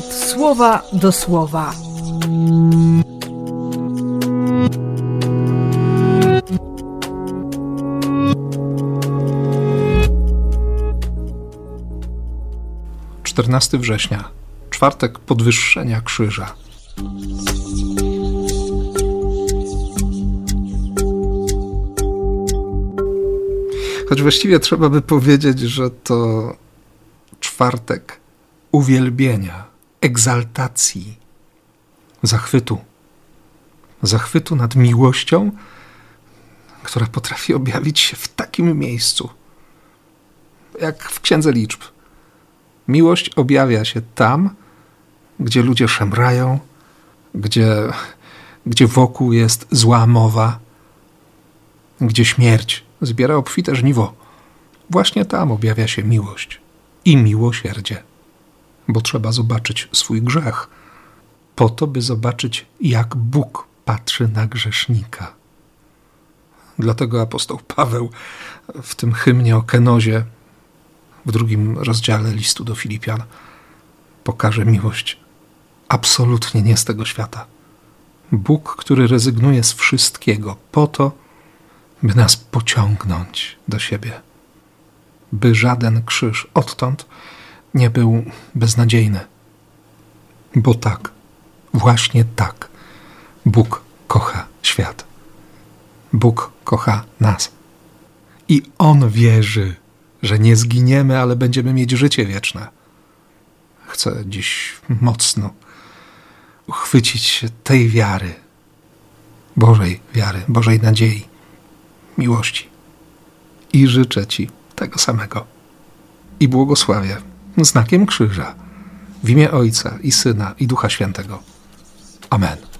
słowa do słowa. Czternasty września, czwartek podwyższenia krzyża. Choć właściwie trzeba by powiedzieć, że to czwartek uwielbienia, egzaltacji, zachwytu. Zachwytu nad miłością, która potrafi objawić się w takim miejscu, jak w Księdze Liczb. Miłość objawia się tam, gdzie ludzie szemrają, gdzie, gdzie wokół jest zła mowa, gdzie śmierć zbiera obfite żniwo. Właśnie tam objawia się miłość i miłosierdzie, bo trzeba zobaczyć swój grzech, po to, by zobaczyć, jak Bóg patrzy na grzesznika. Dlatego apostoł Paweł w tym hymnie o Kenozie, w drugim rozdziale listu do Filipian, pokaże miłość absolutnie nie z tego świata. Bóg, który rezygnuje z wszystkiego po to, by nas pociągnąć do siebie, by żaden krzyż odtąd nie był beznadziejny. Bo tak, właśnie tak, Bóg kocha świat. Bóg kocha nas. I On wierzy, że nie zginiemy, ale będziemy mieć życie wieczne. Chcę dziś mocno uchwycić się tej wiary, Bożej wiary, Bożej nadziei miłości. I życzę Ci tego samego. I błogosławię znakiem krzyża w imię Ojca i Syna i Ducha Świętego. Amen.